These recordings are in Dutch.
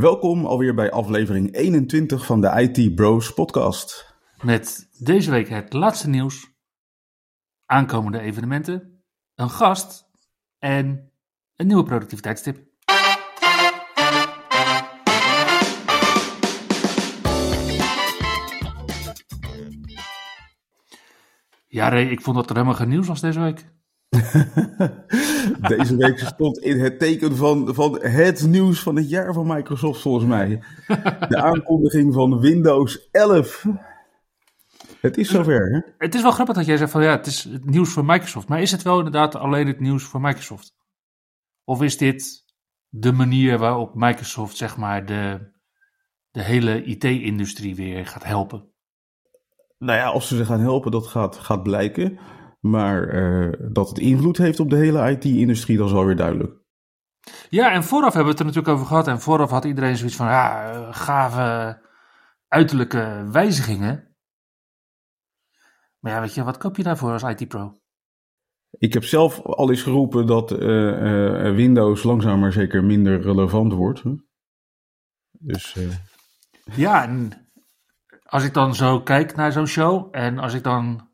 Welkom alweer bij aflevering 21 van de IT Bros podcast. Met deze week het laatste nieuws, aankomende evenementen, een gast en een nieuwe productiviteitstip. Ja, Ray, ik vond dat er helemaal geen nieuws was deze week. Deze week stond in het teken van, van het nieuws van het jaar van Microsoft, volgens mij. De aankondiging van Windows 11. Het is zover, hè? Het is wel grappig dat jij zegt van ja, het is het nieuws voor Microsoft. Maar is het wel inderdaad alleen het nieuws voor Microsoft? Of is dit de manier waarop Microsoft, zeg maar, de, de hele IT-industrie weer gaat helpen? Nou ja, of ze ze gaan helpen, dat gaat, gaat blijken. Maar uh, dat het invloed heeft op de hele IT-industrie, dat is alweer duidelijk. Ja, en vooraf hebben we het er natuurlijk over gehad. En vooraf had iedereen zoiets van, ja, gave uiterlijke wijzigingen. Maar ja, weet je, wat koop je daarvoor als IT-pro? Ik heb zelf al eens geroepen dat uh, uh, Windows langzaam maar zeker minder relevant wordt. Hè? Dus, Ja, en als ik dan zo kijk naar zo'n show en als ik dan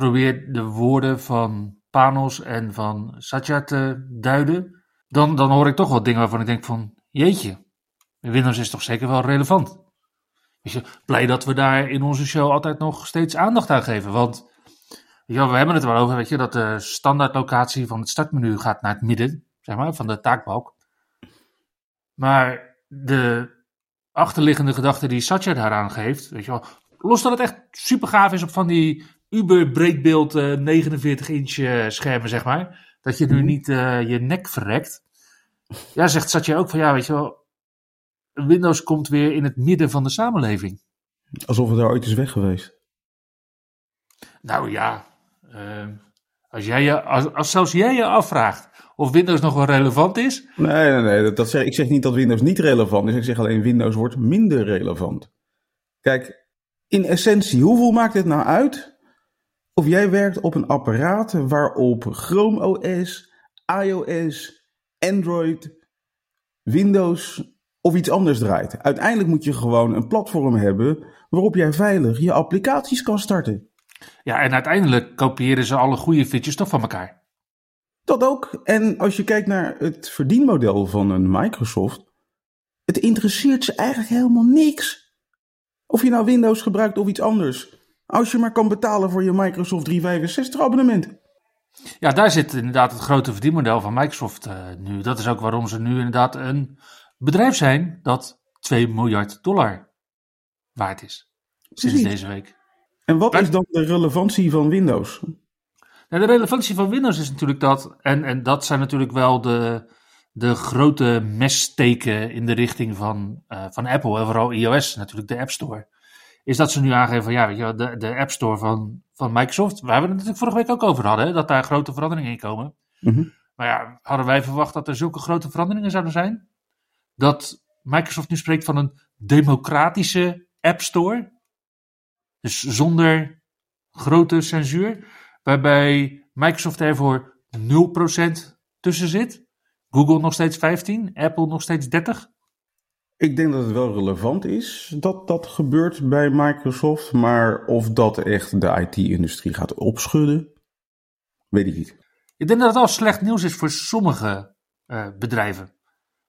probeer de woorden van Panos en van Satya te duiden, dan, dan hoor ik toch wel dingen waarvan ik denk van, jeetje, Windows is toch zeker wel relevant. Weet je, blij dat we daar in onze show altijd nog steeds aandacht aan geven, want ja, we hebben het wel over, weet je, dat de standaardlocatie van het startmenu gaat naar het midden, zeg maar, van de taakbalk. Maar de achterliggende gedachte die Satya daaraan geeft, weet je wel, los dat het echt super gaaf is op van die uber breedbeeld uh, 49 inch uh, schermen, zeg maar. Dat je nu niet uh, je nek verrekt. Ja, zegt Satya ook van ja, weet je wel. Windows komt weer in het midden van de samenleving. Alsof het daar ooit is weg geweest. Nou ja, als, jij je, als, als zelfs jij je afvraagt of Windows nog wel relevant is. Nee, nee, nee. Dat, dat zeg, ik zeg niet dat Windows niet relevant is. Ik zeg alleen Windows wordt minder relevant. Kijk, in essentie, hoeveel maakt het nou uit of jij werkt op een apparaat waarop Chrome OS, iOS, Android, Windows of iets anders draait. Uiteindelijk moet je gewoon een platform hebben waarop jij veilig je applicaties kan starten. Ja, en uiteindelijk kopiëren ze alle goede features toch van elkaar. Dat ook. En als je kijkt naar het verdienmodel van een Microsoft, het interesseert ze eigenlijk helemaal niks. Of je nou Windows gebruikt of iets anders. Als je maar kan betalen voor je Microsoft 365 abonnement. Ja, daar zit inderdaad het grote verdienmodel van Microsoft uh, nu. Dat is ook waarom ze nu inderdaad een bedrijf zijn dat 2 miljard dollar waard is. Sinds Precies. deze week. En wat maar, is dan de relevantie van Windows? Nou, de relevantie van Windows is natuurlijk dat, en, en dat zijn natuurlijk wel de, de grote messteken in de richting van, uh, van Apple en vooral iOS, natuurlijk de App Store is dat ze nu aangeven van ja, weet je, de, de App Store van, van Microsoft, waar we het natuurlijk vorige week ook over hadden, hè, dat daar grote veranderingen in komen. Mm -hmm. Maar ja, hadden wij verwacht dat er zulke grote veranderingen zouden zijn? Dat Microsoft nu spreekt van een democratische App Store, dus zonder grote censuur, waarbij Microsoft er voor 0% tussen zit. Google nog steeds 15, Apple nog steeds 30. Ik denk dat het wel relevant is dat dat gebeurt bij Microsoft, maar of dat echt de IT-industrie gaat opschudden, weet ik niet. Ik denk dat het al slecht nieuws is voor sommige uh, bedrijven.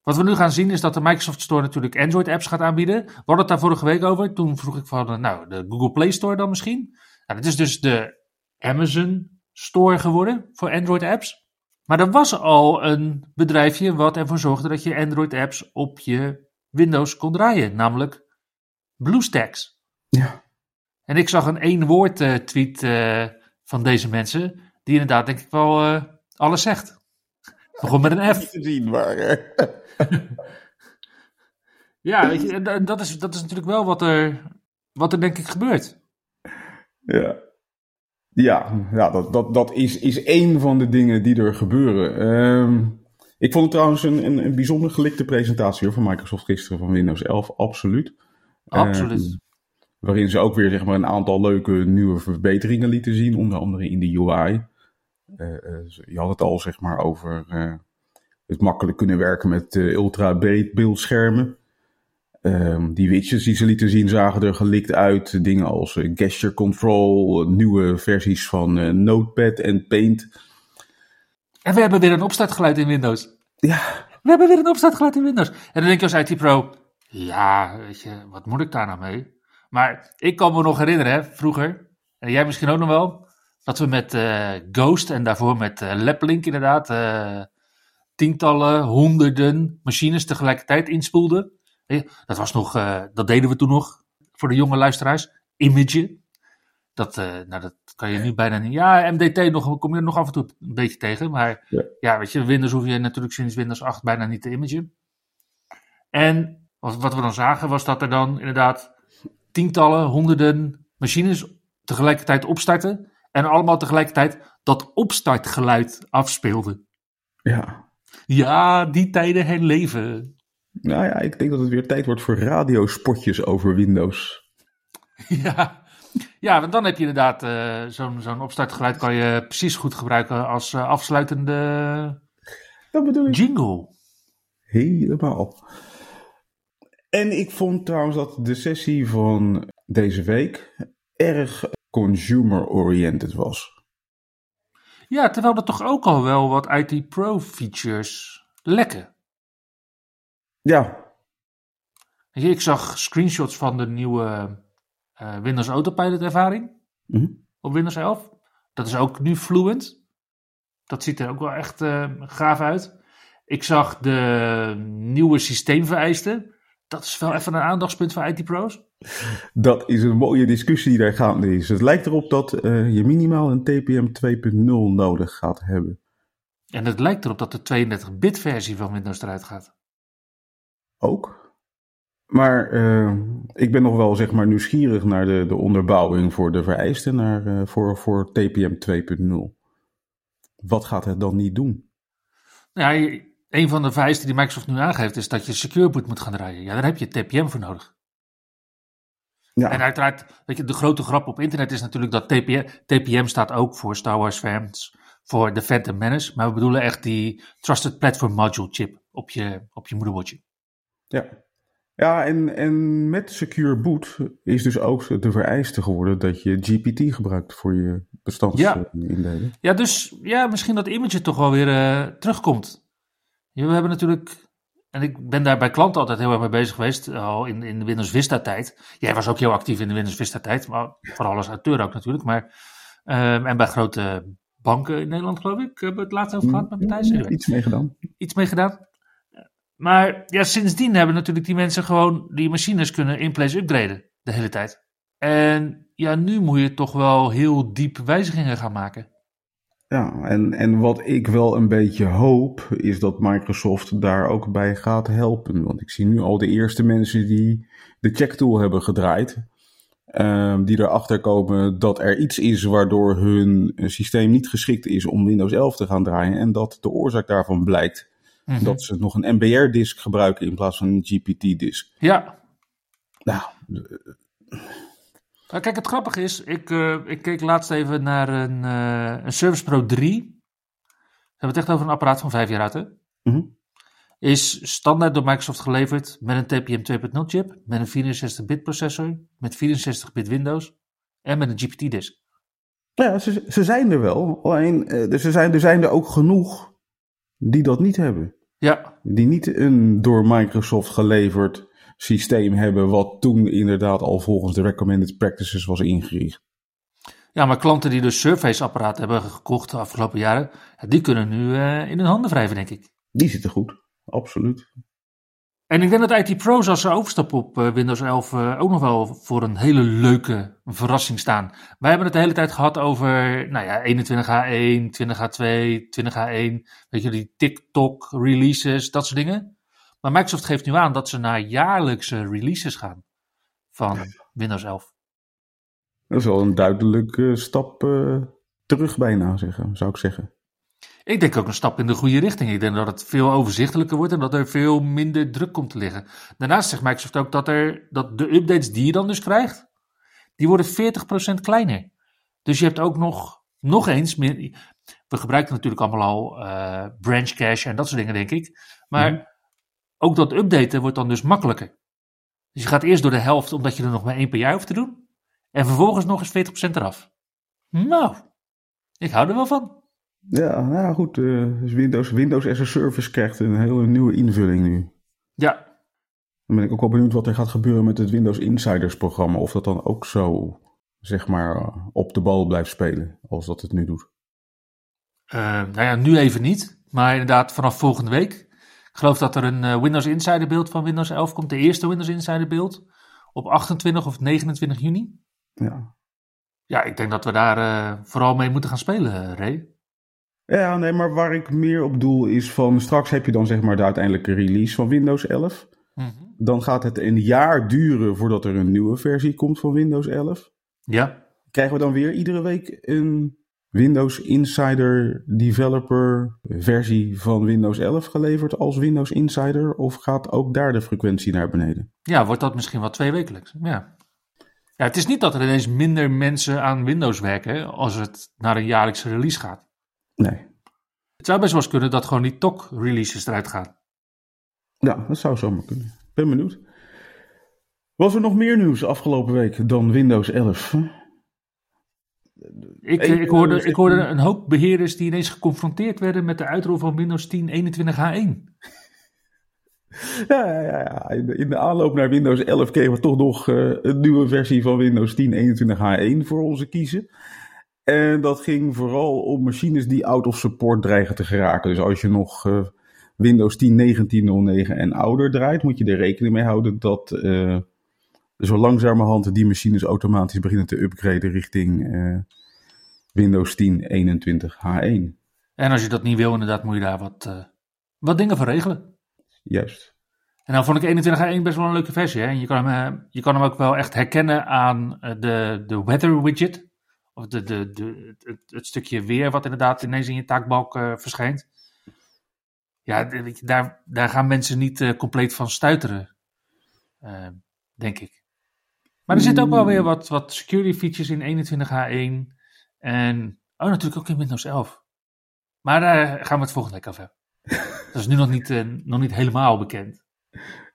Wat we nu gaan zien is dat de Microsoft Store natuurlijk Android-apps gaat aanbieden. We hadden het daar vorige week over. Toen vroeg ik van, nou, de Google Play Store dan misschien. Nou, dat is dus de Amazon Store geworden voor Android-apps. Maar er was al een bedrijfje wat ervoor zorgde dat je Android-apps op je Windows kon draaien, namelijk BlueStacks. Ja. En ik zag een één woord uh, tweet uh, van deze mensen, die inderdaad denk ik wel uh, alles zegt. Begon met een F. Te zien, maar... ja, weet je, dat is, dat is natuurlijk wel wat er wat er denk ik gebeurt. Ja, ja, ja dat, dat, dat is, is één van de dingen die er gebeuren. Ehm, ik vond het trouwens een, een, een bijzonder gelikte presentatie hoor, van Microsoft gisteren van Windows 11, absoluut. Absoluut. Ehm, waarin ze ook weer zeg maar, een aantal leuke nieuwe verbeteringen lieten zien, onder andere in de UI. Eh, eh, je had het al zeg maar over eh, het makkelijk kunnen werken met ultra breed beeldschermen. Ehm, die widgets die ze lieten zien zagen er gelikt uit. Dingen als gesture control, nieuwe versies van Notepad en Paint. En we hebben weer een opstartgeluid in Windows. Ja. We hebben weer een opstartgeluid in Windows. En dan denk je als IT Pro, ja, weet je, wat moet ik daar nou mee? Maar ik kan me nog herinneren, hè, vroeger, en jij misschien ook nog wel, dat we met uh, Ghost en daarvoor met uh, Leplink inderdaad uh, tientallen, honderden machines tegelijkertijd inspoelden. Dat was nog, dat deden we toen nog voor de jonge luisteraars. Image. Dat, nou, dat kan je nu bijna niet. Ja, MDT nog, kom je nog af en toe een beetje tegen. Maar ja, ja weet je, Windows hoef je natuurlijk sinds Windows 8 bijna niet te imagen. En wat, wat we dan zagen was dat er dan inderdaad tientallen, honderden machines tegelijkertijd opstarten. En allemaal tegelijkertijd dat opstartgeluid afspeelden. Ja. Ja, die tijden herleven. Nou ja, ik denk dat het weer tijd wordt voor radiospotjes over Windows. Ja, ja want dan heb je inderdaad uh, zo'n zo'n opstartgeluid kan je precies goed gebruiken als uh, afsluitende dat bedoel ik. jingle. Helemaal. En ik vond trouwens dat de sessie van deze week erg consumer-oriented was. Ja, terwijl er toch ook al wel wat IT Pro features lekken. Ja. Ik zag screenshots van de nieuwe uh, Windows Autopilot ervaring mm op Windows 11. Dat is ook nu fluent. Dat ziet er ook wel echt uh, gaaf uit. Ik zag de nieuwe systeemvereisten. Dat is wel even een aandachtspunt van IT-pro's. Dat is een mooie discussie die daar gaande is. Het lijkt erop dat uh, je minimaal een TPM 2.0 nodig gaat hebben. En het lijkt erop dat de 32-bit versie van Windows eruit gaat. Ook. Maar uh, ik ben nog wel zeg maar nieuwsgierig naar de, de onderbouwing voor de vereisten naar, uh, voor, voor TPM 2.0. Wat gaat het dan niet doen? Ja, een van de vereisten die Microsoft nu aangeeft is dat je Secure Boot moet gaan draaien. Ja, daar heb je TPM voor nodig. Ja. En uiteraard, weet je, de grote grap op internet is natuurlijk dat TPM, TPM staat ook voor Star Wars fans, voor de Phantom Menace. Maar we bedoelen echt die Trusted Platform Module chip op je, op je moederbordje. Ja, ja en, en met Secure Boot is dus ook de vereiste geworden dat je GPT gebruikt voor je bestandsindeling. Ja. ja, dus ja, misschien dat image toch wel weer uh, terugkomt. We hebben natuurlijk, en ik ben daar bij klanten altijd heel erg mee bezig geweest, al in, in de Windows Vista tijd. Jij was ook heel actief in de Windows Vista tijd, maar vooral als auteur ook natuurlijk. Maar, um, en bij grote banken in Nederland geloof ik, hebben we het laatst over gehad met Matthijs. Anyway. Iets mee gedaan. Iets mee gedaan. Maar ja, sindsdien hebben natuurlijk die mensen gewoon die machines kunnen in-place upgraden de hele tijd. En ja, nu moet je toch wel heel diep wijzigingen gaan maken. Ja, en, en wat ik wel een beetje hoop, is dat Microsoft daar ook bij gaat helpen. Want ik zie nu al de eerste mensen die de checktool hebben gedraaid. Uh, die erachter komen dat er iets is waardoor hun systeem niet geschikt is om Windows 11 te gaan draaien. En dat de oorzaak daarvan blijkt mm-hmm. dat ze nog een MBR-disk gebruiken in plaats van een GPT-disk. Ja. Nou, nou, kijk, het grappige is, ik, uh, ik keek laatst even naar een, uh, een Service Pro 3. We hebben het echt over een apparaat van vijf jaar oud, hè? Mm-hmm. Is standaard door Microsoft geleverd met een TPM 2.0 chip, met een 64-bit processor, met 64-bit Windows en met een GPT-disk. Ja, ze, ze zijn er wel. Alleen, uh, dus er, zijn, er zijn er ook genoeg die dat niet hebben. Ja. Die niet een door Microsoft geleverd systeem hebben, wat toen inderdaad al volgens de recommended practices was ingericht. Ja, maar klanten die dus Surface-apparaat hebben gekocht de afgelopen jaren, die kunnen nu uh, in hun handen wrijven, denk ik. Die zitten goed, absoluut. En ik denk dat IT Pro's als ze overstappen op uh, Windows 11 uh, ook nog wel voor een hele leuke verrassing staan. Wij hebben het de hele tijd gehad over nou ja, 21H1, 20H2, 20H1, weet je, die TikTok releases, dat soort dingen. Maar Microsoft geeft nu aan dat ze naar jaarlijkse releases gaan. Van Windows 11. Dat is wel een duidelijke stap uh, terug bijna, zeggen, zou ik zeggen. Ik denk ook een stap in de goede richting. Ik denk dat het veel overzichtelijker wordt en dat er veel minder druk komt te liggen. Daarnaast zegt Microsoft ook dat, er, dat de updates die je dan dus krijgt, die worden 40% kleiner. Dus je hebt ook nog, nog eens meer. We gebruiken natuurlijk allemaal al uh, branch cache en dat soort dingen, denk ik. Maar mhm. ook dat updaten wordt dan dus makkelijker. Dus je gaat eerst door de helft omdat je er nog maar één per jaar hoeft te doen. En vervolgens nog eens 40% eraf. Nou, ik hou er wel van. Ja, nou goed. Uh, dus Windows, Windows as a Service krijgt een hele nieuwe invulling nu. Ja. Dan ben ik ook wel benieuwd wat er gaat gebeuren met het Windows Insiders programma. Of dat dan ook zo, zeg maar, op de bal blijft spelen als dat het nu doet. Uh, nou ja, nu even niet. Maar inderdaad, vanaf volgende week. Ik geloof dat er een Windows Insider beeld van Windows 11 komt. De eerste Windows Insider beeld. Op 28 of 29 juni. Ja. Ja, ik denk dat we daar vooral mee moeten gaan spelen, Ray. Ja, nee, maar waar ik meer op doel is van straks heb je dan zeg maar de uiteindelijke release van Windows 11. Mhm. Dan gaat het een jaar duren voordat er een nieuwe versie komt van Windows 11. Ja. Krijgen we dan weer iedere week een Windows Insider Developer versie van Windows 11 geleverd als Windows Insider? Of gaat ook daar de frequentie naar beneden? Ja, wordt dat misschien wel twee wekelijks. Ja. ja, het is niet dat er ineens minder mensen aan Windows werken als het naar een jaarlijkse release gaat. Nee. Het zou best wel eens kunnen dat gewoon die TOC-releases eruit gaan. Ja, dat zou zomaar kunnen. Ben benieuwd. Was er nog meer nieuws afgelopen week dan Windows 11? Ik, ik, hoorde, ik hoorde een hoop beheerders die ineens geconfronteerd werden met de uitrol van Windows 10 21H1. Ja, ja, ja. In de aanloop naar Windows 11 kregen we toch nog uh, een nieuwe versie van Windows 10 21H1 voor onze kiezen. En dat ging vooral om machines die out of support dreigen te geraken. Dus als je nog uh, Windows 10 19.09 en ouder draait, moet je er rekening mee houden dat uh, zo langzamerhand die machines automatisch beginnen te upgraden richting uh, Windows 10 21H1. En als je dat niet wil, inderdaad, moet je daar wat, wat dingen voor regelen. Juist. En dan vond ik 21H1 best wel een leuke versie. Hè? Je, kan hem, je kan hem ook wel echt herkennen aan de, de weather widget. Of de, de, de, het, het, stukje weer wat inderdaad ineens in je taakbalk uh, verschijnt. Ja, daar, daar gaan mensen niet uh, compleet van stuiteren. Uh, denk ik. Maar er zitten ook wel weer wat, wat security features in 21H1. En, oh natuurlijk ook in Windows 11. Maar daar gaan we het volgende week over Dat is nu nog niet, nog niet helemaal bekend.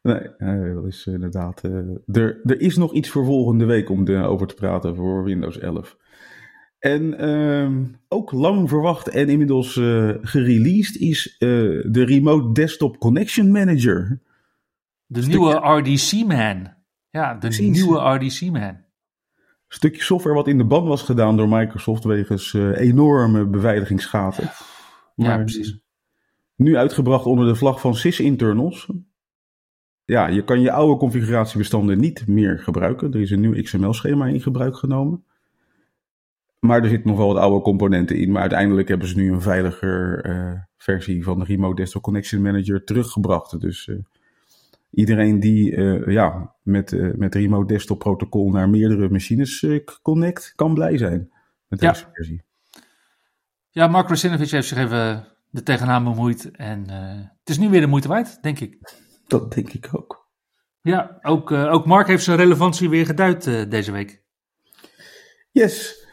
Nee, dat is inderdaad. er, er is nog iets voor volgende week om de, over te praten voor Windows 11. En ehm, ook lang verwacht en inmiddels uh, gereleased is uh, de Remote Desktop Connection Manager. De nieuwe RDC-man. Ja, de nieuwe RDC-man. Stukje software wat in de ban was gedaan door Microsoft wegens uh, enorme beveiligingsgaten. Ja, precies. Nu uitgebracht onder de vlag van sys-internals. Ja, je kan je oude configuratiebestanden niet meer gebruiken. Er is een nieuw XML-schema in gebruik genomen. Maar er zitten nog wel wat oude componenten in. Maar uiteindelijk hebben ze nu een veiliger uh, versie van de Remote Desktop Connection Manager teruggebracht. Dus uh, iedereen die uh, ja, met, met Remote Desktop protocol naar meerdere machines connect, kan blij zijn met deze ja. versie. Ja, Mark Rasinovich heeft zich even er tegenaan bemoeid. En het is nu weer de moeite waard, denk ik. Dat denk ik ook. Ja, ook, ook Mark heeft zijn relevantie weer geduid deze week. Yes.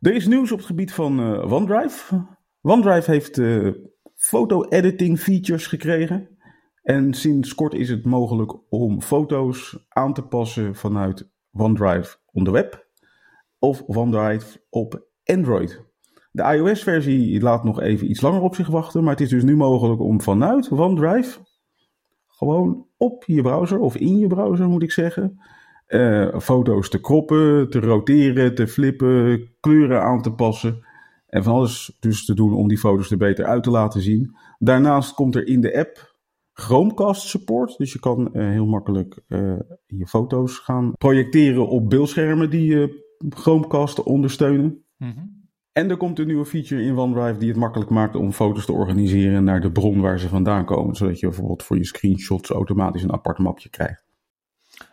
Er is nieuws op het gebied van uh, OneDrive. OneDrive heeft uh, foto-editing features gekregen. En sinds kort is het mogelijk om foto's aan te passen vanuit OneDrive on the web of OneDrive op Android. De iOS-versie laat nog even iets langer op zich wachten, maar het is dus nu mogelijk om vanuit OneDrive gewoon op je browser of in je browser moet ik zeggen, uh, foto's te kroppen, te roteren, te flippen, kleuren aan te passen. En van alles dus te doen om die foto's er beter uit te laten zien. Daarnaast komt er in de app Chromecast support. Dus je kan uh, heel makkelijk uh, je foto's gaan projecteren op beeldschermen die je Chromecast ondersteunen. Mm -hmm. En er komt een nieuwe feature in OneDrive die het makkelijk maakt om foto's te organiseren naar de bron waar ze vandaan komen. Zodat je bijvoorbeeld voor je screenshots automatisch een apart mapje krijgt.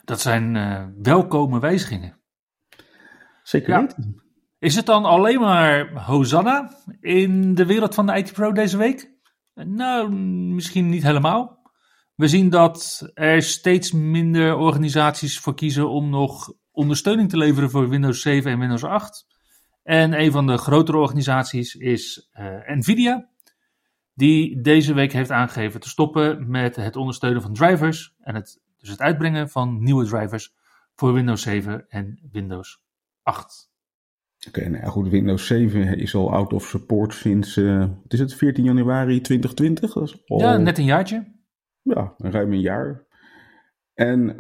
Dat zijn uh, welkome wijzigingen. Zeker Ja. weten. Is het dan alleen maar Hosanna in de wereld van de IT Pro deze week? Nou, misschien niet helemaal. We zien dat er steeds minder organisaties voor kiezen om nog ondersteuning te leveren voor Windows 7 en Windows 8. En een van de grotere organisaties is eh, Nvidia, die deze week heeft aangegeven te stoppen met het ondersteunen van drivers en het, dus het uitbrengen van nieuwe drivers voor Windows 7 en Windows 8. Oké, nou ja, goed. Windows 7 is al out of support sinds, eh, wat is het, 14 januari 2020? Dat is al, Ja, net een jaartje. Ja, ruim een jaar. En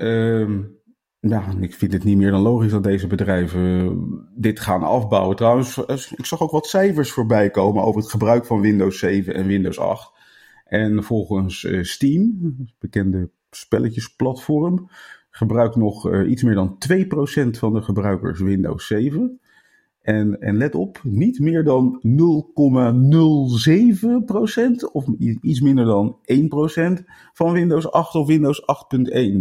ja, ik vind het niet meer dan logisch dat deze bedrijven eh, dit gaan afbouwen. Trouwens, eh, ik zag ook wat cijfers voorbij komen over het gebruik van Windows 7 en Windows 8. En volgens eh, Steam, het bekende spelletjesplatform, gebruikt nog eh, iets meer dan 2% van de gebruikers Windows 7. En, en let op, niet meer dan 0,07% of iets minder dan 1% van Windows 8 of Windows 8.1.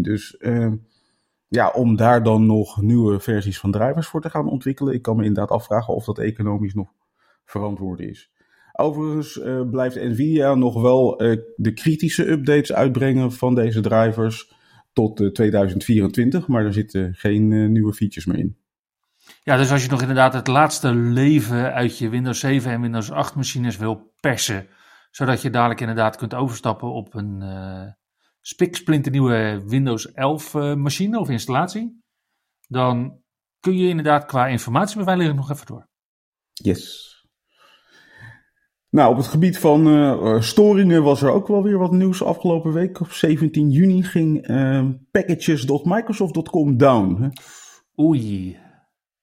Dus eh, ja, om daar dan nog nieuwe versies van drivers voor te gaan ontwikkelen, ik kan me inderdaad afvragen of dat economisch nog verantwoord is. Overigens eh, blijft Nvidia nog wel eh, de kritische updates uitbrengen van deze drivers tot eh, 2024, maar er zitten geen eh, nieuwe features meer in. Ja, dus als je nog inderdaad het laatste leven uit je Windows 7 en Windows 8 machines wil persen, zodat je dadelijk inderdaad kunt overstappen op een eh spiksplinternieuwe Windows 11 eh, machine of installatie, dan kun je inderdaad qua informatiebeveiliging nog even door. Yes. Nou, op het gebied van eh, eh, storingen was er ook wel weer wat nieuws afgelopen week. Op 17 juni ging eh, packages.microsoft.com down. Oei.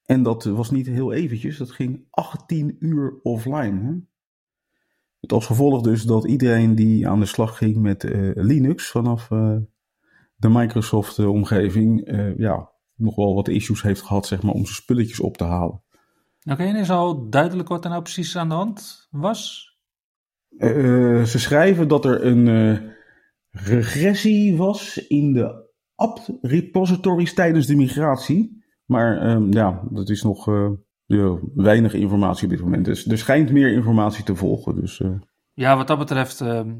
En dat was niet heel eventjes, dat ging 18 uur offline. Hè? Met als gevolg dus dat iedereen die aan de slag ging met Linux vanaf de Microsoft-omgeving, ja, nog wel wat issues heeft gehad zeg maar, om zijn spulletjes op te halen. Oké, en is al duidelijk wat er nou precies aan de hand was? Eh, ze schrijven dat er een eh, regressie was in de apt-repositories tijdens de migratie. Maar ehm, ja, dat is nog eh, ja, weinig informatie op dit moment. Dus er schijnt meer informatie te volgen. Dus eh, Ja, wat dat betreft ehm,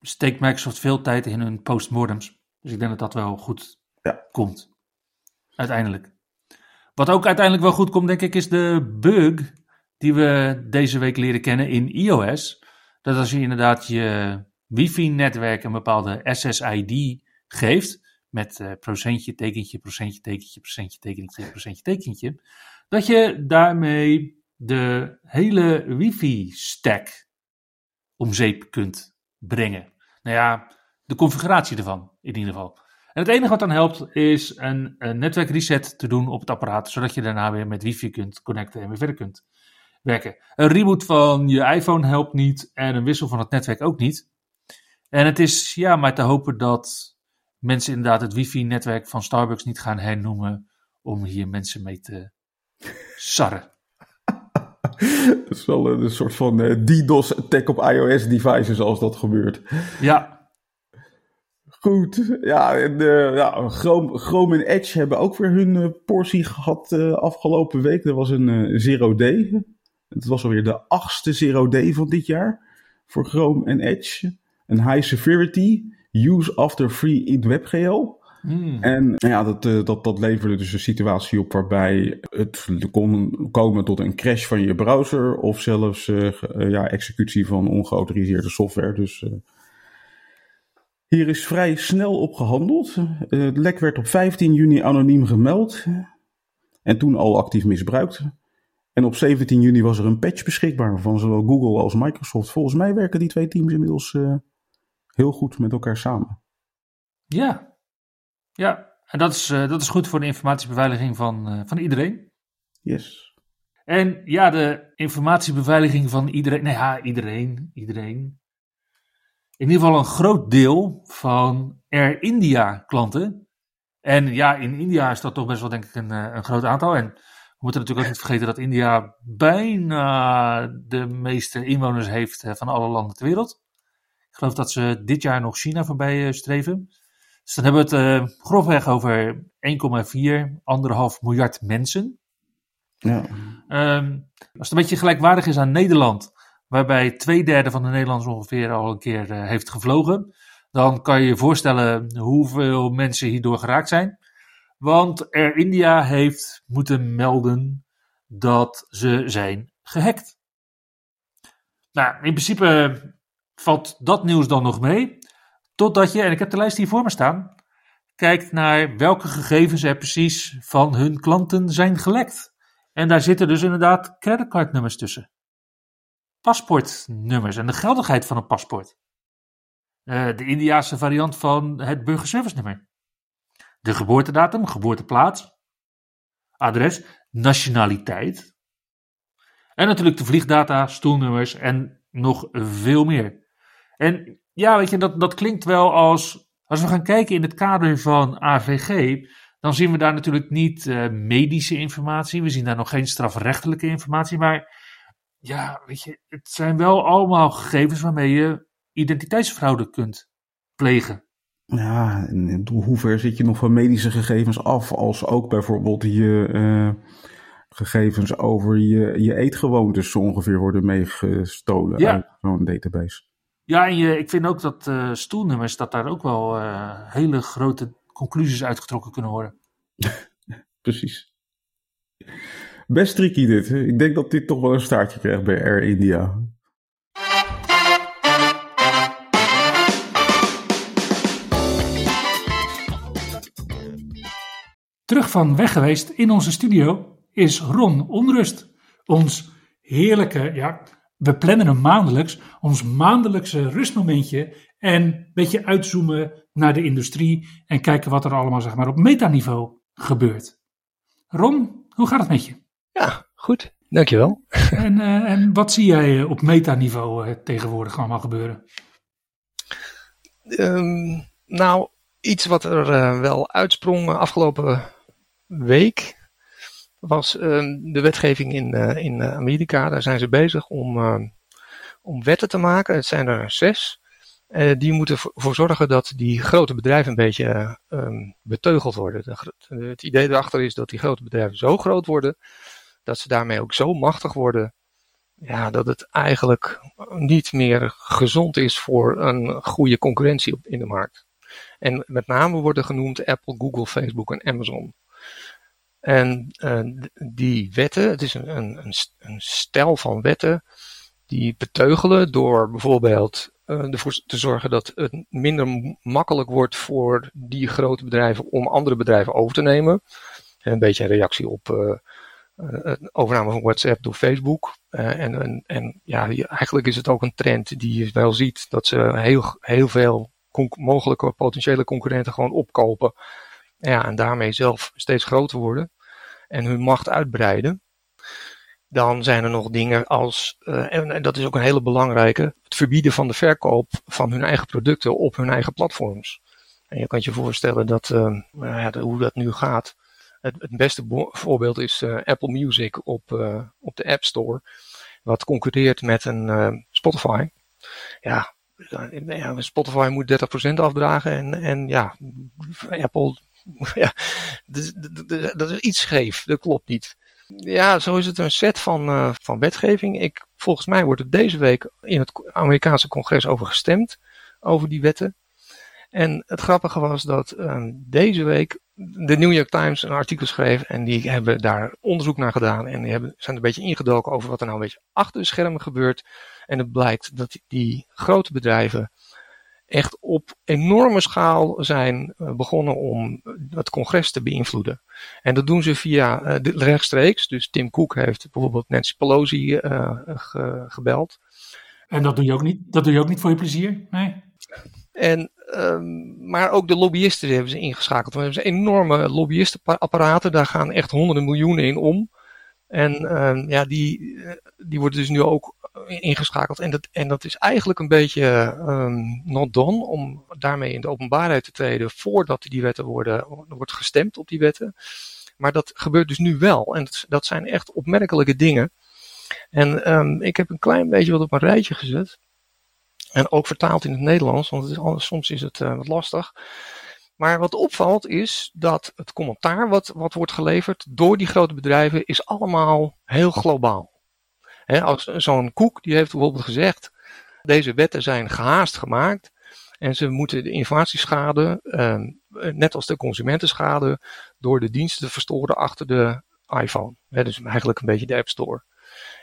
steekt Microsoft veel tijd in hun postmortems. Dus ik denk dat dat wel goed Ja. komt. Uiteindelijk. Wat ook uiteindelijk wel goed komt, denk ik, is de bug die we deze week leren kennen in iOS. Dat als je inderdaad je wifi-netwerk een bepaalde SSID geeft, met eh, procentje, tekentje, procentje, tekentje, procentje, tekentje, procentje, tekentje, dat je daarmee de hele wifi-stack om zeep kunt brengen. Nou ja, de configuratie ervan in ieder geval. En het enige wat dan helpt is een, een netwerkreset te doen op het apparaat, zodat je daarna weer met wifi kunt connecten en weer verder kunt werken. Een reboot van je iPhone helpt niet en een wissel van het netwerk ook niet. En het is ja, maar te hopen dat mensen inderdaad het wifi-netwerk van Starbucks niet gaan hernoemen om hier mensen mee te sarren. het is wel een, een soort van eh, DDoS-attack op iOS-devices als dat gebeurt. Ja, Goed, ja, en, eh, ja Chrome, Chrome en Edge hebben ook weer hun eh, portie gehad eh, afgelopen week. Er was een Zero Day. Het was alweer de achtste Zero Day van dit jaar voor Chrome en Edge. Een high severity, use after free in WebGL. Hmm. En nou ja, dat, dat, dat leverde dus een situatie op waarbij het kon komen tot een crash van je browser of zelfs ja, executie van ongeautoriseerde software. Dus hier is vrij snel op gehandeld. Eh, het lek werd op 15 juni anoniem gemeld en toen al actief misbruikt. En op 17 juni was er een patch beschikbaar van zowel Google als Microsoft. Volgens mij werken die twee teams inmiddels eh, heel goed met elkaar samen. Ja, ja. En dat is, eh, dat is goed voor de informatiebeveiliging van, van iedereen. Yes. En ja, de informatiebeveiliging van iedereen. Nou ja, iedereen. Iedereen. In ieder geval een groot deel van Air India klanten. En ja, in India is dat toch best wel denk ik een, eh, een groot aantal. En we moeten natuurlijk ook niet vergeten dat India bijna de meeste inwoners heeft eh, van alle landen ter wereld. Ik geloof dat ze dit jaar nog China voorbij eh, streven. Dus dan hebben we het uh, grofweg over 1,4, 1,5 miljard mensen. Ja. Um, als het een beetje gelijkwaardig is aan Nederland, waarbij twee derde van de Nederlanders ongeveer al een keer uh, heeft gevlogen, dan kan je je voorstellen hoeveel mensen hierdoor geraakt zijn. Want Air India heeft moeten melden dat ze zijn gehackt. Nou, in principe valt dat nieuws dan nog mee. Totdat je, en ik heb de lijst hier voor me staan, kijkt naar welke gegevens er precies van hun klanten zijn gelekt. En daar zitten dus inderdaad creditcardnummers tussen. Paspoortnummers en de geldigheid van een paspoort. Uh, de Indiaanse variant van het burgerservice nummer. De geboortedatum, geboorteplaats, adres, nationaliteit. En natuurlijk de vliegdata, stoelnummers en nog veel meer. En ja, weet je, dat, dat klinkt wel als. Als we gaan kijken in het kader van AVG, dan zien we daar natuurlijk niet uh, medische informatie. We zien daar nog geen strafrechtelijke informatie. Maar ja, weet je, het zijn wel allemaal gegevens waarmee je identiteitsfraude kunt plegen. Ja, en hoe ver zit je nog van medische gegevens af, als ook bijvoorbeeld je uh, gegevens over je, je eetgewoontes zo ongeveer worden meegestolen ja. uit zo'n database? Ja, en je, ik vind ook dat uh, stoelnummers, dat daar ook wel uh, hele grote conclusies uitgetrokken kunnen worden. Precies. Best tricky dit. Ik denk dat dit toch wel een staartje krijgt bij Air India. Terug van weg geweest in onze studio is Ron Onrust. Ons heerlijke, ja, we plannen hem maandelijks, ons maandelijkse rustmomentje en een beetje uitzoomen naar de industrie en kijken wat er allemaal zeg maar, op metaniveau gebeurt. Ron, hoe gaat het met je? Ja, goed. Dankjewel. En, uh, en wat zie jij op metaniveau uh, tegenwoordig allemaal gebeuren? Um, nou, iets wat er uh, wel uitsprong afgelopen week was uh, de wetgeving in, uh, in Amerika. Daar zijn ze bezig om, uh, om wetten te maken. Het zijn er zes. die moeten ervoor zorgen dat die grote bedrijven een beetje um, beteugeld worden. De, het idee erachter is dat die grote bedrijven zo groot worden, dat ze daarmee ook zo machtig worden, ja, dat het eigenlijk niet meer gezond is voor een goede concurrentie op, in de markt. En met name worden genoemd Apple, Google, Facebook en Amazon. En uh, die wetten, het is een, een, een, stel van wetten die beteugelen door bijvoorbeeld uh, ervoor te zorgen dat het minder makkelijk wordt voor die grote bedrijven om andere bedrijven over te nemen. Een beetje een reactie op uh, een overname van WhatsApp door Facebook. en, en, en ja, eigenlijk is het ook een trend die je wel ziet dat ze heel, heel veel mogelijke potentiële concurrenten gewoon opkopen. Ja, en daarmee zelf steeds groter worden en hun macht uitbreiden. Dan zijn er nog dingen als, uh, en, dat is ook een hele belangrijke, het verbieden van de verkoop van hun eigen producten op hun eigen platforms. En je kan je voorstellen dat, ja, hoe dat nu gaat. Het, het beste voorbeeld is uh, Apple Music op, op de App Store, wat concurreert met een Spotify. Ja, ja, Spotify moet 30% afdragen en, en ja, Apple ja, dat is iets scheef. Dat klopt niet. Ja, zo is het een set van, van wetgeving. Ik, volgens mij wordt er deze week in het Amerikaanse congres over gestemd. Over die wetten. En het grappige was dat uh, deze week de New York Times een artikel schreef. En die hebben daar onderzoek naar gedaan. En die hebben, zijn een beetje ingedoken over wat er nou een beetje achter de schermen gebeurt. En het blijkt dat die grote bedrijven echt op enorme schaal zijn eh, begonnen om het congres te beïnvloeden. En dat doen ze via uh, rechtstreeks. Dus Tim Cook heeft bijvoorbeeld Nancy Pelosi uh, ge gebeld. En dat doe je ook niet, dat doe je ook niet voor je plezier? Nee. En, um, maar ook de lobbyisten hebben ze ingeschakeld. We hebben enorme lobbyistenapparaten, daar gaan echt honderden miljoenen in om. En um, ja, die, die worden dus nu ook ingeschakeld. En dat, en dat is eigenlijk een beetje um, not done om daarmee in de openbaarheid te treden voordat die wetten worden, wordt gestemd op die wetten. Maar dat gebeurt dus nu wel. En dat, zijn echt opmerkelijke dingen. En ik heb een klein beetje wat op een rijtje gezet. En ook vertaald in het Nederlands, want het is, soms is het uh, wat lastig. Maar wat opvalt is dat het commentaar wat, wat wordt geleverd door die grote bedrijven is allemaal heel globaal. Als zo'n Koek die heeft bijvoorbeeld gezegd, deze wetten zijn gehaast gemaakt en ze moeten de informatieschade, eh, net als de consumentenschade, door de diensten te verstoren achter de iPhone. Dus eigenlijk een beetje de App Store.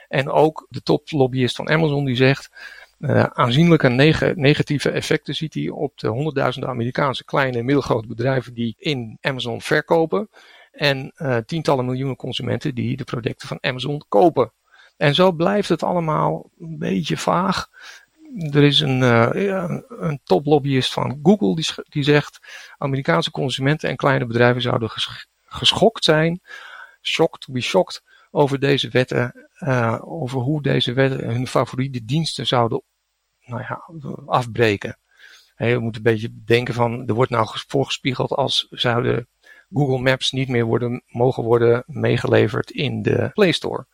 En ook de toplobbyist van Amazon die zegt, uh, aanzienlijke neg negatieve effecten ziet hij op de honderdduizenden Amerikaanse kleine en middelgrote bedrijven die in Amazon verkopen. En uh, tientallen miljoenen consumenten die de producten van Amazon kopen. En zo blijft het allemaal een beetje vaag. Er is een, uh, een toplobbyist van Google die, die zegt: Amerikaanse consumenten en kleine bedrijven zouden ges geschokt zijn, shocked to be shocked, over deze wetten, uh, over hoe deze wetten hun favoriete diensten zouden nou ja, afbreken. Je moet een beetje denken van, er wordt nou voorgespiegeld als zouden Google Maps niet meer worden, mogen worden meegeleverd in de Play Store.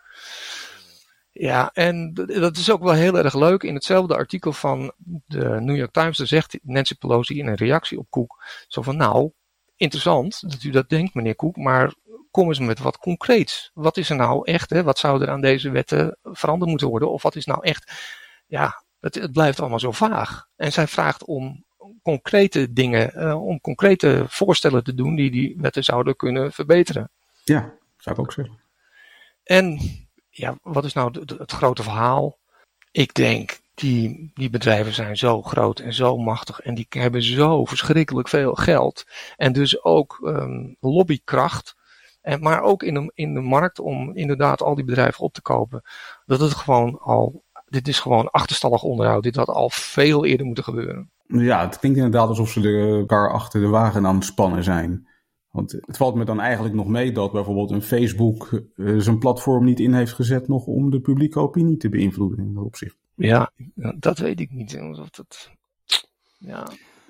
Ja, en dat is ook wel heel erg leuk. In hetzelfde artikel van de New York Times, daar zegt Nancy Pelosi in een reactie op Cook, zo van nou, interessant dat u dat denkt meneer Cook, maar kom eens met wat concreets. Wat is er nou echt, hè? wat zou er aan deze wetten veranderd moeten worden? Of wat is nou echt, ja, het, het blijft allemaal zo vaag. En zij vraagt om concrete dingen, uh, om concrete voorstellen te doen die die wetten zouden kunnen verbeteren. Ja, zou ik ook zeggen. En ja, wat is nou het, het grote verhaal? Ik denk, die, die bedrijven zijn zo groot en zo machtig en die hebben zo verschrikkelijk veel geld. En dus ook um, lobbykracht. En, maar ook in de, in de markt om inderdaad al die bedrijven op te kopen. Dat het gewoon al dit is gewoon achterstallig onderhoud. Dit had al veel eerder moeten gebeuren. Ja, het klinkt inderdaad alsof ze de kar achter de wagen aan het spannen zijn. Want het valt me dan eigenlijk nog mee dat bijvoorbeeld een Facebook uh, zijn platform niet in heeft gezet nog om de publieke opinie te beïnvloeden in dat opzicht. Ja, dat weet ik niet. Of dat, ja,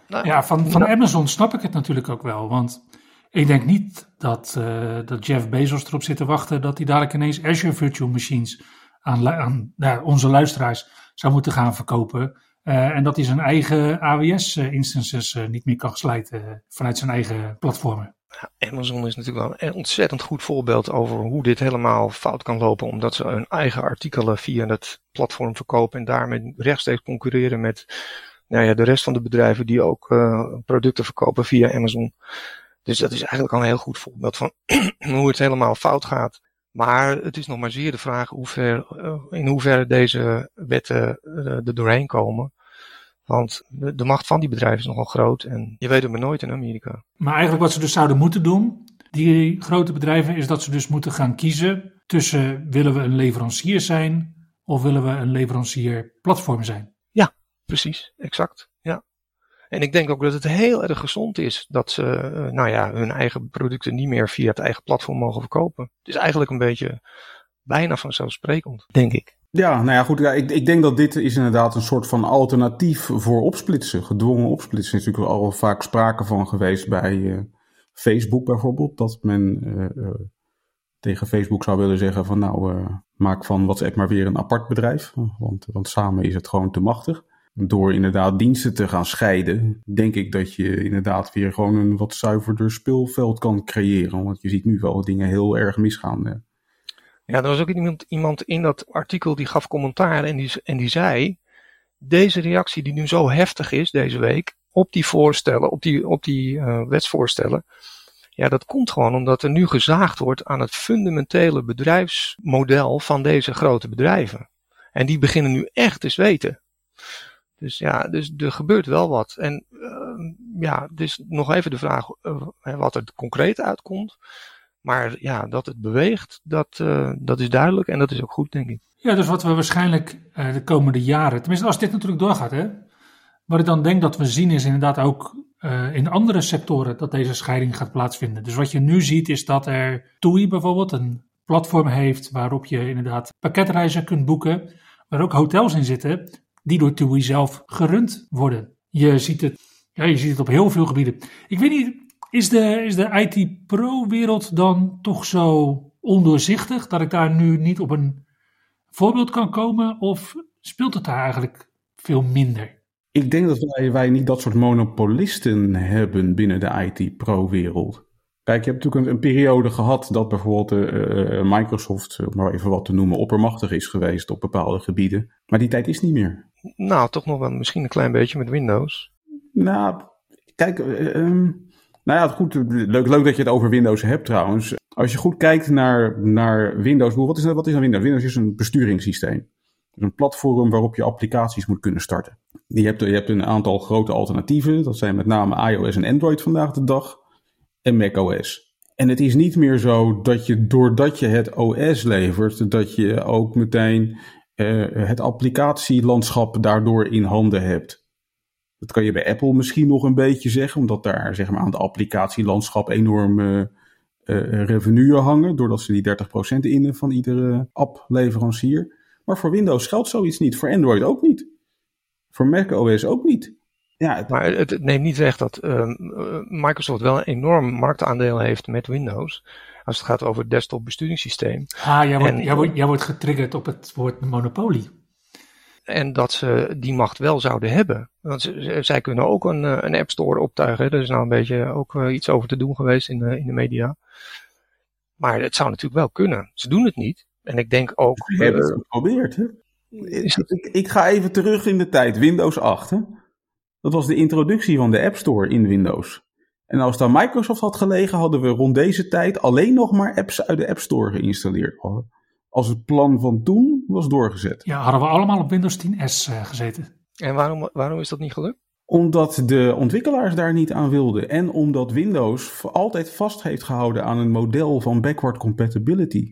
nou, ja, van, van Amazon snap ik het natuurlijk ook wel. Want ik denk niet dat, uh, dat Jeff Bezos erop zit te wachten dat hij dadelijk ineens Azure Virtual Machines aan, aan onze luisteraars zou moeten gaan verkopen. Uh, en dat hij zijn eigen AWS-instances uh, niet meer kan slijten vanuit zijn eigen platformen. Amazon is natuurlijk wel een ontzettend goed voorbeeld over hoe dit helemaal fout kan lopen. Omdat ze hun eigen artikelen via het platform verkopen en daarmee rechtstreeks concurreren met nou ja, de rest van de bedrijven die ook producten verkopen via Amazon. Dus dat is eigenlijk al een heel goed voorbeeld van hoe het helemaal fout gaat. Maar het is nog maar zeer de vraag hoe ver, uh, in hoeverre deze wetten uh, er doorheen komen. Want de, de, macht van die bedrijven is nogal groot en je weet het maar nooit in Amerika. Maar eigenlijk wat ze dus zouden moeten doen, die grote bedrijven, is dat ze dus moeten gaan kiezen tussen willen we een leverancier zijn of willen we een leverancier platform zijn. Ja, precies, exact. Ja. En ik denk ook dat het heel erg gezond is dat ze, uh, nou ja, hun eigen producten niet meer via het eigen platform mogen verkopen. Het is eigenlijk een beetje bijna vanzelfsprekend, denk ik. Ja, nou ja, goed. Ik, ik denk dat dit is inderdaad een soort van alternatief voor opsplitsen. Gedwongen opsplitsen is natuurlijk al vaak sprake van geweest bij uh, Facebook bijvoorbeeld. Dat men uh, tegen Facebook zou willen zeggen van nou, maak van WhatsApp maar weer een apart bedrijf. Want, want samen is het gewoon te machtig door inderdaad diensten te gaan scheiden, denk ik dat je inderdaad weer gewoon een wat zuiverder speelveld kan creëren. Want je ziet nu wel dingen heel erg misgaan. Ja, er was ook iemand, iemand in dat artikel die gaf commentaar en die, en die zei, deze reactie die nu zo heftig is deze week op die voorstellen, op die, op die uh, wetsvoorstellen, ja, dat komt gewoon omdat er nu gezaagd wordt aan het fundamentele bedrijfsmodel van deze grote bedrijven. En die beginnen nu echt te zweten. Dus ja, dus er gebeurt wel wat. En uh, ja, dus nog even de vraag uh, wat er concreet uitkomt. Maar ja, dat het beweegt, dat, uh, dat is duidelijk en dat is ook goed, denk ik. Ja, dus wat we waarschijnlijk de komende jaren, tenminste als dit natuurlijk doorgaat, hè, wat ik dan denk dat we zien is inderdaad ook in andere sectoren dat deze scheiding gaat plaatsvinden. Dus wat je nu ziet is dat er TUI bijvoorbeeld een platform heeft waarop je inderdaad pakketreizen kunt boeken, waar ook hotels in zitten die door TUI zelf gerund worden. Je ziet het, ja, je ziet het op heel veel gebieden. Ik weet niet, is de, is de IT Pro-wereld dan toch zo ondoorzichtig dat ik daar nu niet op een voorbeeld kan komen? Of speelt het daar eigenlijk veel minder? Ik denk dat wij, wij niet dat soort monopolisten hebben binnen de IT-pro-wereld. Kijk, je hebt natuurlijk een, een, periode gehad dat bijvoorbeeld uh, Microsoft, om maar even wat te noemen, oppermachtig is geweest op bepaalde gebieden. Maar die tijd is niet meer. Nou, toch nog wel misschien een klein beetje met Windows. Nou, kijk, um, nou ja, goed, leuk, leuk dat je het over Windows hebt trouwens. Als je goed kijkt naar, naar Windows, wat is, wat is nou Windows? Windows is een besturingssysteem. Een platform waarop je applicaties moet kunnen starten. Je hebt, je hebt een aantal grote alternatieven. Dat zijn met name iOS en Android vandaag de dag. En macOS. En het is niet meer zo dat je doordat je het OS levert, dat je ook meteen het applicatielandschap daardoor in handen hebt. Dat kan je bij Apple misschien nog een beetje zeggen, omdat daar zeg maar, aan de applicatielandschap enorme uh, revenue hangen, doordat ze die 30% innen van iedere app-leverancier. Maar voor Windows geldt zoiets niet, voor Android ook niet. Voor macOS ook niet. Ja, het... Maar het, neemt niet weg dat uh, Microsoft wel een enorm marktaandeel heeft met Windows. Als het gaat over het desktop besturingssysteem. Ah, jij wordt, en, jij, wordt, jij wordt getriggerd op het woord monopolie. En dat ze die macht wel zouden hebben. Want ze, zij kunnen ook een, eh, een App Store optuigen. Er is nou een beetje ook uh, iets over te doen geweest in, uh, in de media. Maar het zou natuurlijk wel kunnen. Ze doen het niet. En ik denk ook. Ze hebben het geprobeerd, hè? Ik, ik, ga even terug in de tijd. Windows 8, hè? Dat was de introductie van de App Store in Windows. En als daar Microsoft had gelegen, hadden we rond deze tijd alleen nog maar apps uit de App Store geïnstalleerd. Als het plan van toen was doorgezet. Ja, hadden we allemaal op Windows 10S uh, gezeten. En waarom, waarom is dat niet gelukt? Omdat de ontwikkelaars daar niet aan wilden. En omdat Windows altijd vast heeft gehouden aan een model van backward compatibility.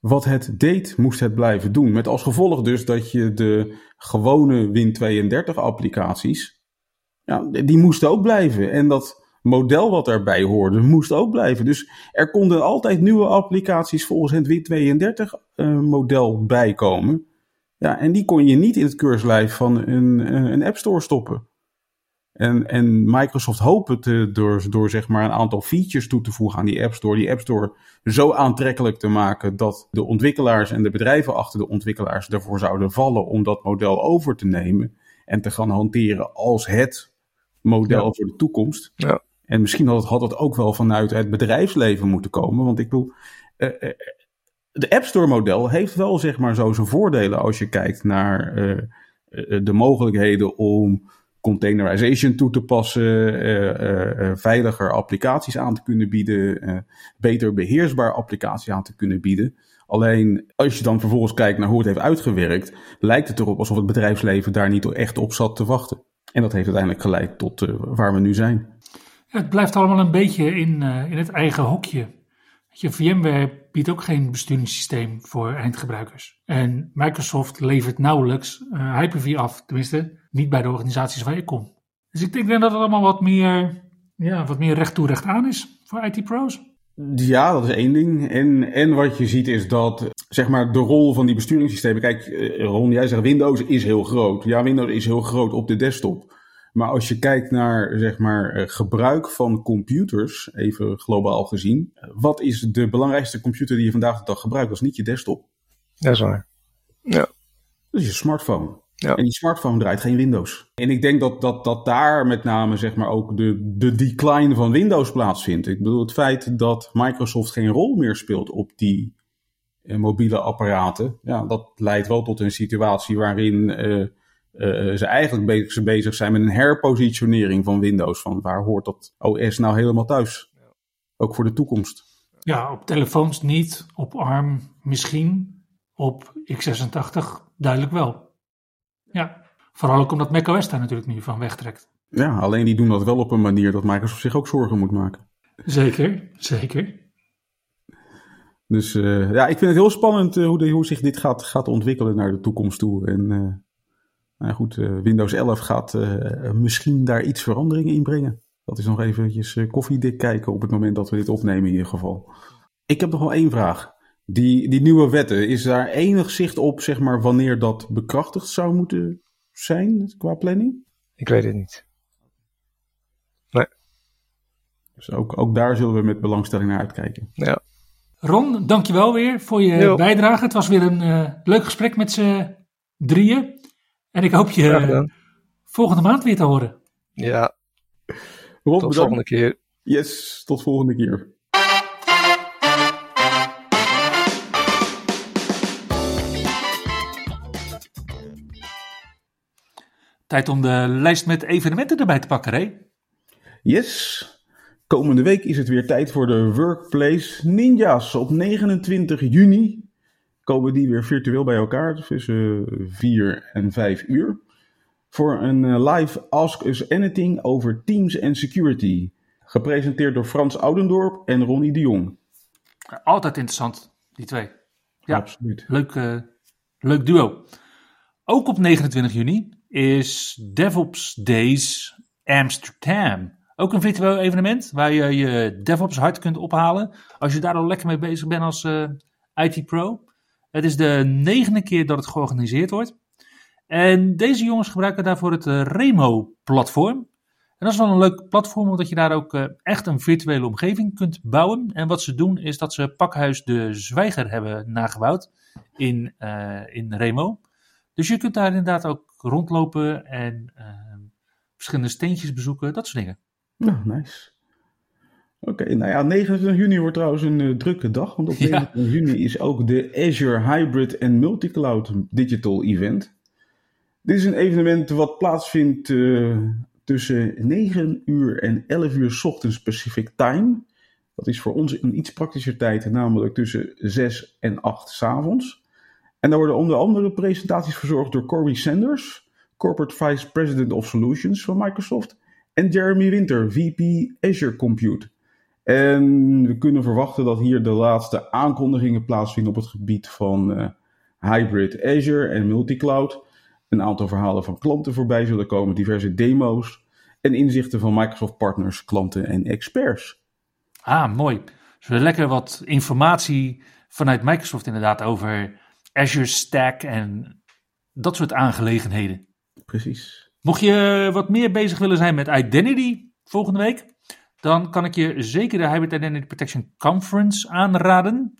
Wat het deed, moest het blijven doen. Met als gevolg dus dat je de gewone Win32 applicaties, ja, die moesten ook blijven. En dat model wat daarbij hoorde, moest ook blijven. Dus er konden altijd nieuwe applicaties volgens het Win32 uh, model bijkomen. Ja, en die kon je niet in het keurslijf van een, een App Store stoppen. En, en Microsoft hoopt het door, door zeg maar een aantal features toe te voegen aan die App Store, die App Store zo aantrekkelijk te maken dat de ontwikkelaars en de bedrijven achter de ontwikkelaars ervoor zouden vallen om dat model over te nemen en te gaan hanteren als het model voor de toekomst. Ja. En misschien had het, had het ook wel vanuit het bedrijfsleven moeten komen, want ik bedoel, uh, uh, de App Store model heeft wel zeg maar zo zijn voordelen als je kijkt naar uh, de mogelijkheden om containerization toe te passen, veiliger applicaties aan te kunnen bieden, beter beheersbaar applicaties aan te kunnen bieden. Alleen als je dan vervolgens kijkt naar hoe het heeft uitgewerkt, lijkt het erop alsof het bedrijfsleven daar niet echt op zat te wachten. En dat heeft uiteindelijk geleid tot waar we nu zijn. Ja, het blijft allemaal een beetje in, in het eigen hokje. Je, VMware biedt ook geen besturingssysteem voor eindgebruikers. En Microsoft levert nauwelijks uh, Hyper-V af, tenminste niet bij de organisaties waar ik kom. Dus ik denk dat het allemaal wat meer, ja, wat meer recht toe recht aan is voor IT-pro's. Ja, dat is één ding. En, en wat je ziet is dat, zeg maar, de rol van die besturingssystemen. Kijk, Ron, jij zegt Windows is heel groot. Ja, Windows is heel groot op de desktop. Maar als je kijkt naar zeg maar, gebruik van computers, even globaal gezien, wat is de belangrijkste computer die je vandaag de dag gebruikt? Dat is niet je desktop. Dat is waar. Ja. Dat is je smartphone. Ja. En die smartphone draait geen Windows. En ik denk dat, dat, dat daar met name zeg maar, ook de, de decline van Windows plaatsvindt. Ik bedoel, het feit dat Microsoft geen rol meer speelt op die eh, mobiele apparaten, ja, dat leidt wel tot een situatie waarin eh, uh, ze eigenlijk bezig, bezig zijn met een herpositionering van Windows. Van waar hoort dat OS nou helemaal thuis? Ook voor de toekomst. Ja, op telefoons niet, op ARM misschien, op x86 duidelijk wel. Ja, vooral ook omdat macOS daar natuurlijk nu van wegtrekt. Ja, alleen die doen dat wel op een manier dat Microsoft zich ook zorgen moet maken. Zeker, zeker. Dus uh, ja, ik vind het heel spannend uh, hoe, de, hoe zich dit gaat, gaat ontwikkelen naar de toekomst toe. En uh, nou goed, Windows 11 gaat misschien daar iets veranderingen in brengen. Dat is nog eventjes koffiedik kijken op het moment dat we dit opnemen in ieder geval. Ik heb nog wel één vraag. Die, die nieuwe wetten, is daar enig zicht op, zeg maar, wanneer dat bekrachtigd zou moeten zijn qua planning? Ik weet het niet. Nee. Dus ook, ook daar zullen we met belangstelling naar uitkijken. Ja. Ron, dankjewel weer voor je jo. bijdrage. Het was weer een leuk gesprek met z'n drieën. En ik hoop je volgende maand weer te horen. Ja, Rob, tot bedankt. volgende keer. Yes, tot volgende keer. Tijd om de lijst met evenementen erbij te pakken, Ray. Yes. Komende week is het weer tijd voor de Workplace Ninjas. Op 29 juni komen die weer virtueel bij elkaar tussen 4 en 5 uur. Voor een eh, live Ask Us Anything over Teams en Security. Gepresenteerd door Frans Oudendorp en Ronnie de Jong. Altijd interessant, die twee. Ja. Absoluut. Leuk, eh, leuk duo. Ook op 29 juni is DevOps Days Amsterdam. Ook een virtueel evenement waar je je DevOps hard kunt ophalen. Als je daar al lekker mee bezig bent als eh, IT-pro. Het is de negende keer dat het georganiseerd wordt. En deze jongens gebruiken daarvoor het eh, Remo-platform. En dat is wel een leuk platform, omdat je daar ook eh, echt een virtuele omgeving kunt bouwen. En wat ze doen, is dat ze Pakhuis de Zwijger hebben nagebouwd in, in Remo. Dus je kunt daar inderdaad ook rondlopen en verschillende steentjes bezoeken, dat soort dingen. Nou, nice. Oké, nou ja, 29 juni wordt trouwens een eh, drukke dag. Want op Ja. 29 juni is ook de Azure Hybrid en Multicloud Digital Event. Dit is een evenement wat plaatsvindt eh, tussen 9 uur en 11 uur 's ochtends Pacific Time. Dat is voor ons een iets praktischer tijd, namelijk tussen 6 en 8 's avonds. En daar worden onder andere presentaties verzorgd door Corey Sanders, Corporate Vice President of Solutions van Microsoft, en Jeremy Winter, VP Azure Compute. En we kunnen verwachten dat hier de laatste aankondigingen plaatsvinden op het gebied van eh, hybrid Azure en multicloud. Een aantal verhalen van klanten voorbij zullen komen, diverse demo's en inzichten van Microsoft partners, klanten en experts. Ah, mooi. Dus we lekker wat informatie vanuit Microsoft inderdaad over Azure Stack en dat soort aangelegenheden. Precies. Mocht je wat meer bezig willen zijn met Identity volgende week, dan kan ik je zeker de Hybrid Identity Protection Conference aanraden.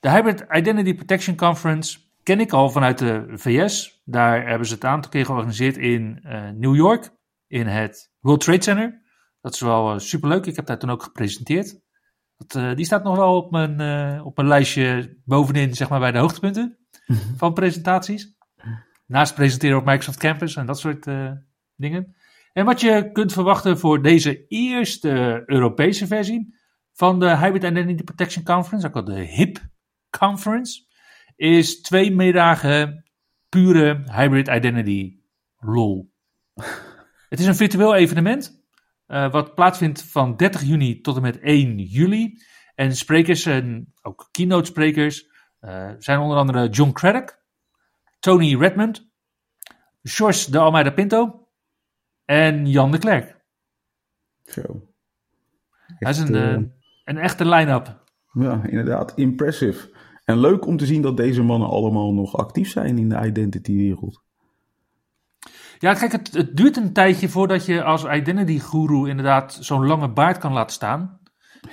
De Hybrid Identity Protection Conference ken ik al vanuit de VS. Daar hebben ze het een aantal keer georganiseerd in eh, New York, in het World Trade Center. Dat is wel eh, superleuk. Ik heb daar toen ook gepresenteerd. Dat, eh, die staat nog wel op mijn, op mijn lijstje bovenin, zeg maar, bij de hoogtepunten van presentaties. Naast presenteren op Microsoft Campus en dat soort eh, dingen. En wat je kunt verwachten voor deze eerste Europese versie van de Hybrid Identity Protection Conference, ook al de HIP Conference, is twee middagen pure Hybrid Identity lol. Het is een virtueel evenement, eh, wat plaatsvindt van 30 juni tot en met 1 juli. En sprekers en ook keynote sprekers eh, zijn onder andere John Craddock, Tony Redmond, George de Almeida Pinto en Jan de Klerk. Zo. Dat is een, eh, eh, een echte line-up. Ja, inderdaad, impressive. En leuk om te zien dat deze mannen allemaal nog actief zijn in de identity-wereld. Ja, kijk, het, het duurt een tijdje voordat je als identity guru inderdaad zo'n lange baard kan laten staan.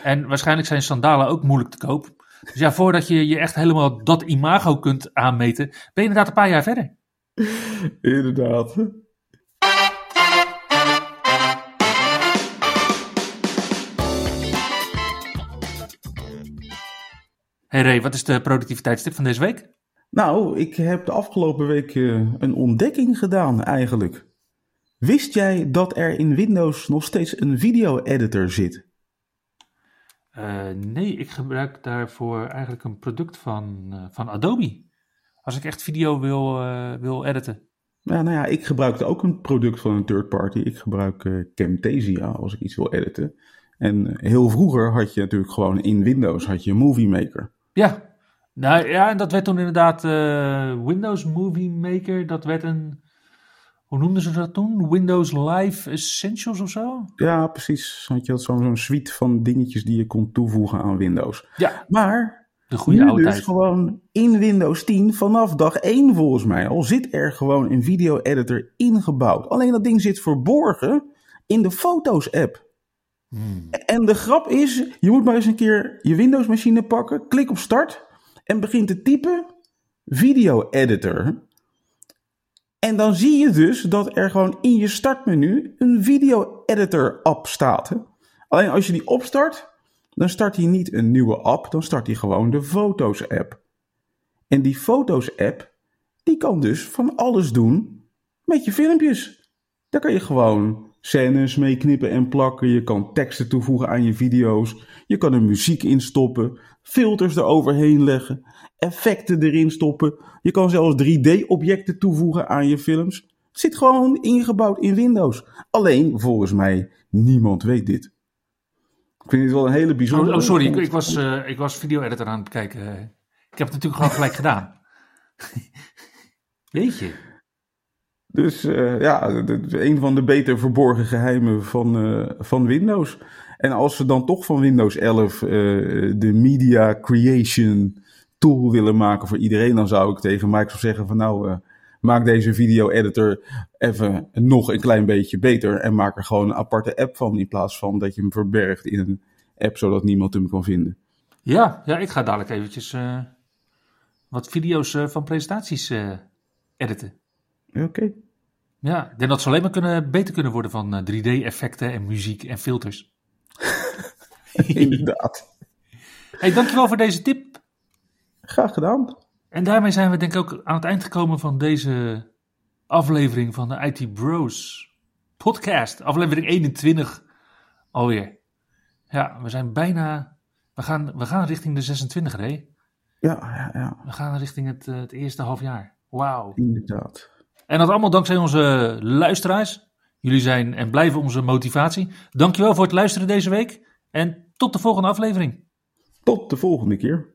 En waarschijnlijk zijn sandalen ook moeilijk te koop. Dus ja, voordat je je echt helemaal dat imago kunt aanmeten, ben je inderdaad een paar jaar verder. Inderdaad. Hey Ray, wat is de productiviteitstip van deze week? Nou, ik heb de afgelopen week eh, een ontdekking gedaan eigenlijk. Wist jij dat er in Windows nog steeds een video-editor zit? Eh, nee, ik gebruik daarvoor eigenlijk een product van, eh, van Adobe. Als ik echt video wil, eh, wil editen. Ja, nou ja, ik gebruikte ook een product van een third party. Ik gebruik Camtasia als ik iets wil editen. En heel vroeger had je natuurlijk gewoon in Windows had je Movie Maker. Ja, nou ja, en dat werd toen inderdaad Windows Movie Maker. Dat werd een, hoe noemden ze dat toen? Windows Live Essentials of zo? Ja, precies. Had je had zo'n suite van dingetjes die je kon toevoegen aan Windows. Ja, Maar de goede nu oude dus tijd. gewoon in Windows 10 vanaf dag 1 volgens mij al zit er gewoon een video editor ingebouwd. Alleen dat ding zit verborgen in de Foto's app. Hmm. En de grap is, je moet maar eens een keer je Windows machine pakken, klik op start en begin te typen video editor. En dan zie je dus dat er gewoon in je startmenu een video-editor app staat. Alleen als je die opstart, dan start hij niet een nieuwe app, dan start hij gewoon de Foto's-app. En die Foto's-app, die kan dus van alles doen met je filmpjes. Daar kan je gewoon scènes mee knippen en plakken. Je kan teksten toevoegen aan je video's. Je kan er muziek in stoppen. Filters eroverheen leggen. Effecten erin stoppen. Je kan zelfs 3D-objecten toevoegen aan je films. Het zit gewoon ingebouwd in Windows. Alleen, volgens mij, niemand weet dit. Ik vind dit wel een hele bijzondere... Oh, oh, sorry, ik, ik was, uh, ik was video-editor aan het kijken. Ik heb het natuurlijk gewoon gelijk gedaan. Weet je? Dus uh, ja, een van de beter verborgen geheimen van, uh, van Windows. En als ze dan toch van Windows 11 uh, de media creation tool willen maken voor iedereen, dan zou ik tegen Microsoft zeggen van nou, maak deze video editor even nog een klein beetje beter en maak er gewoon een aparte app van in plaats van dat je hem verbergt in een app zodat niemand hem kan vinden. Ja, ja ik ga dadelijk eventjes wat video's van presentaties editen. Oké. Okay. Ja, ik denk dat ze alleen maar kunnen, beter kunnen worden van 3D-effecten en muziek en filters. Inderdaad. Hey, dankjewel voor deze tip. Graag gedaan. En daarmee zijn we denk ik ook aan het eind gekomen van deze aflevering van de IT Bros podcast. Aflevering 21 alweer. Ja, we zijn bijna... We gaan, we gaan richting de 26 hè? Ja, ja, ja. We gaan richting het, het eerste half jaar. Wauw. Inderdaad. En dat allemaal dankzij onze luisteraars. Jullie zijn en blijven onze motivatie. Dankjewel voor het luisteren deze week. En tot de volgende aflevering. Tot de volgende keer.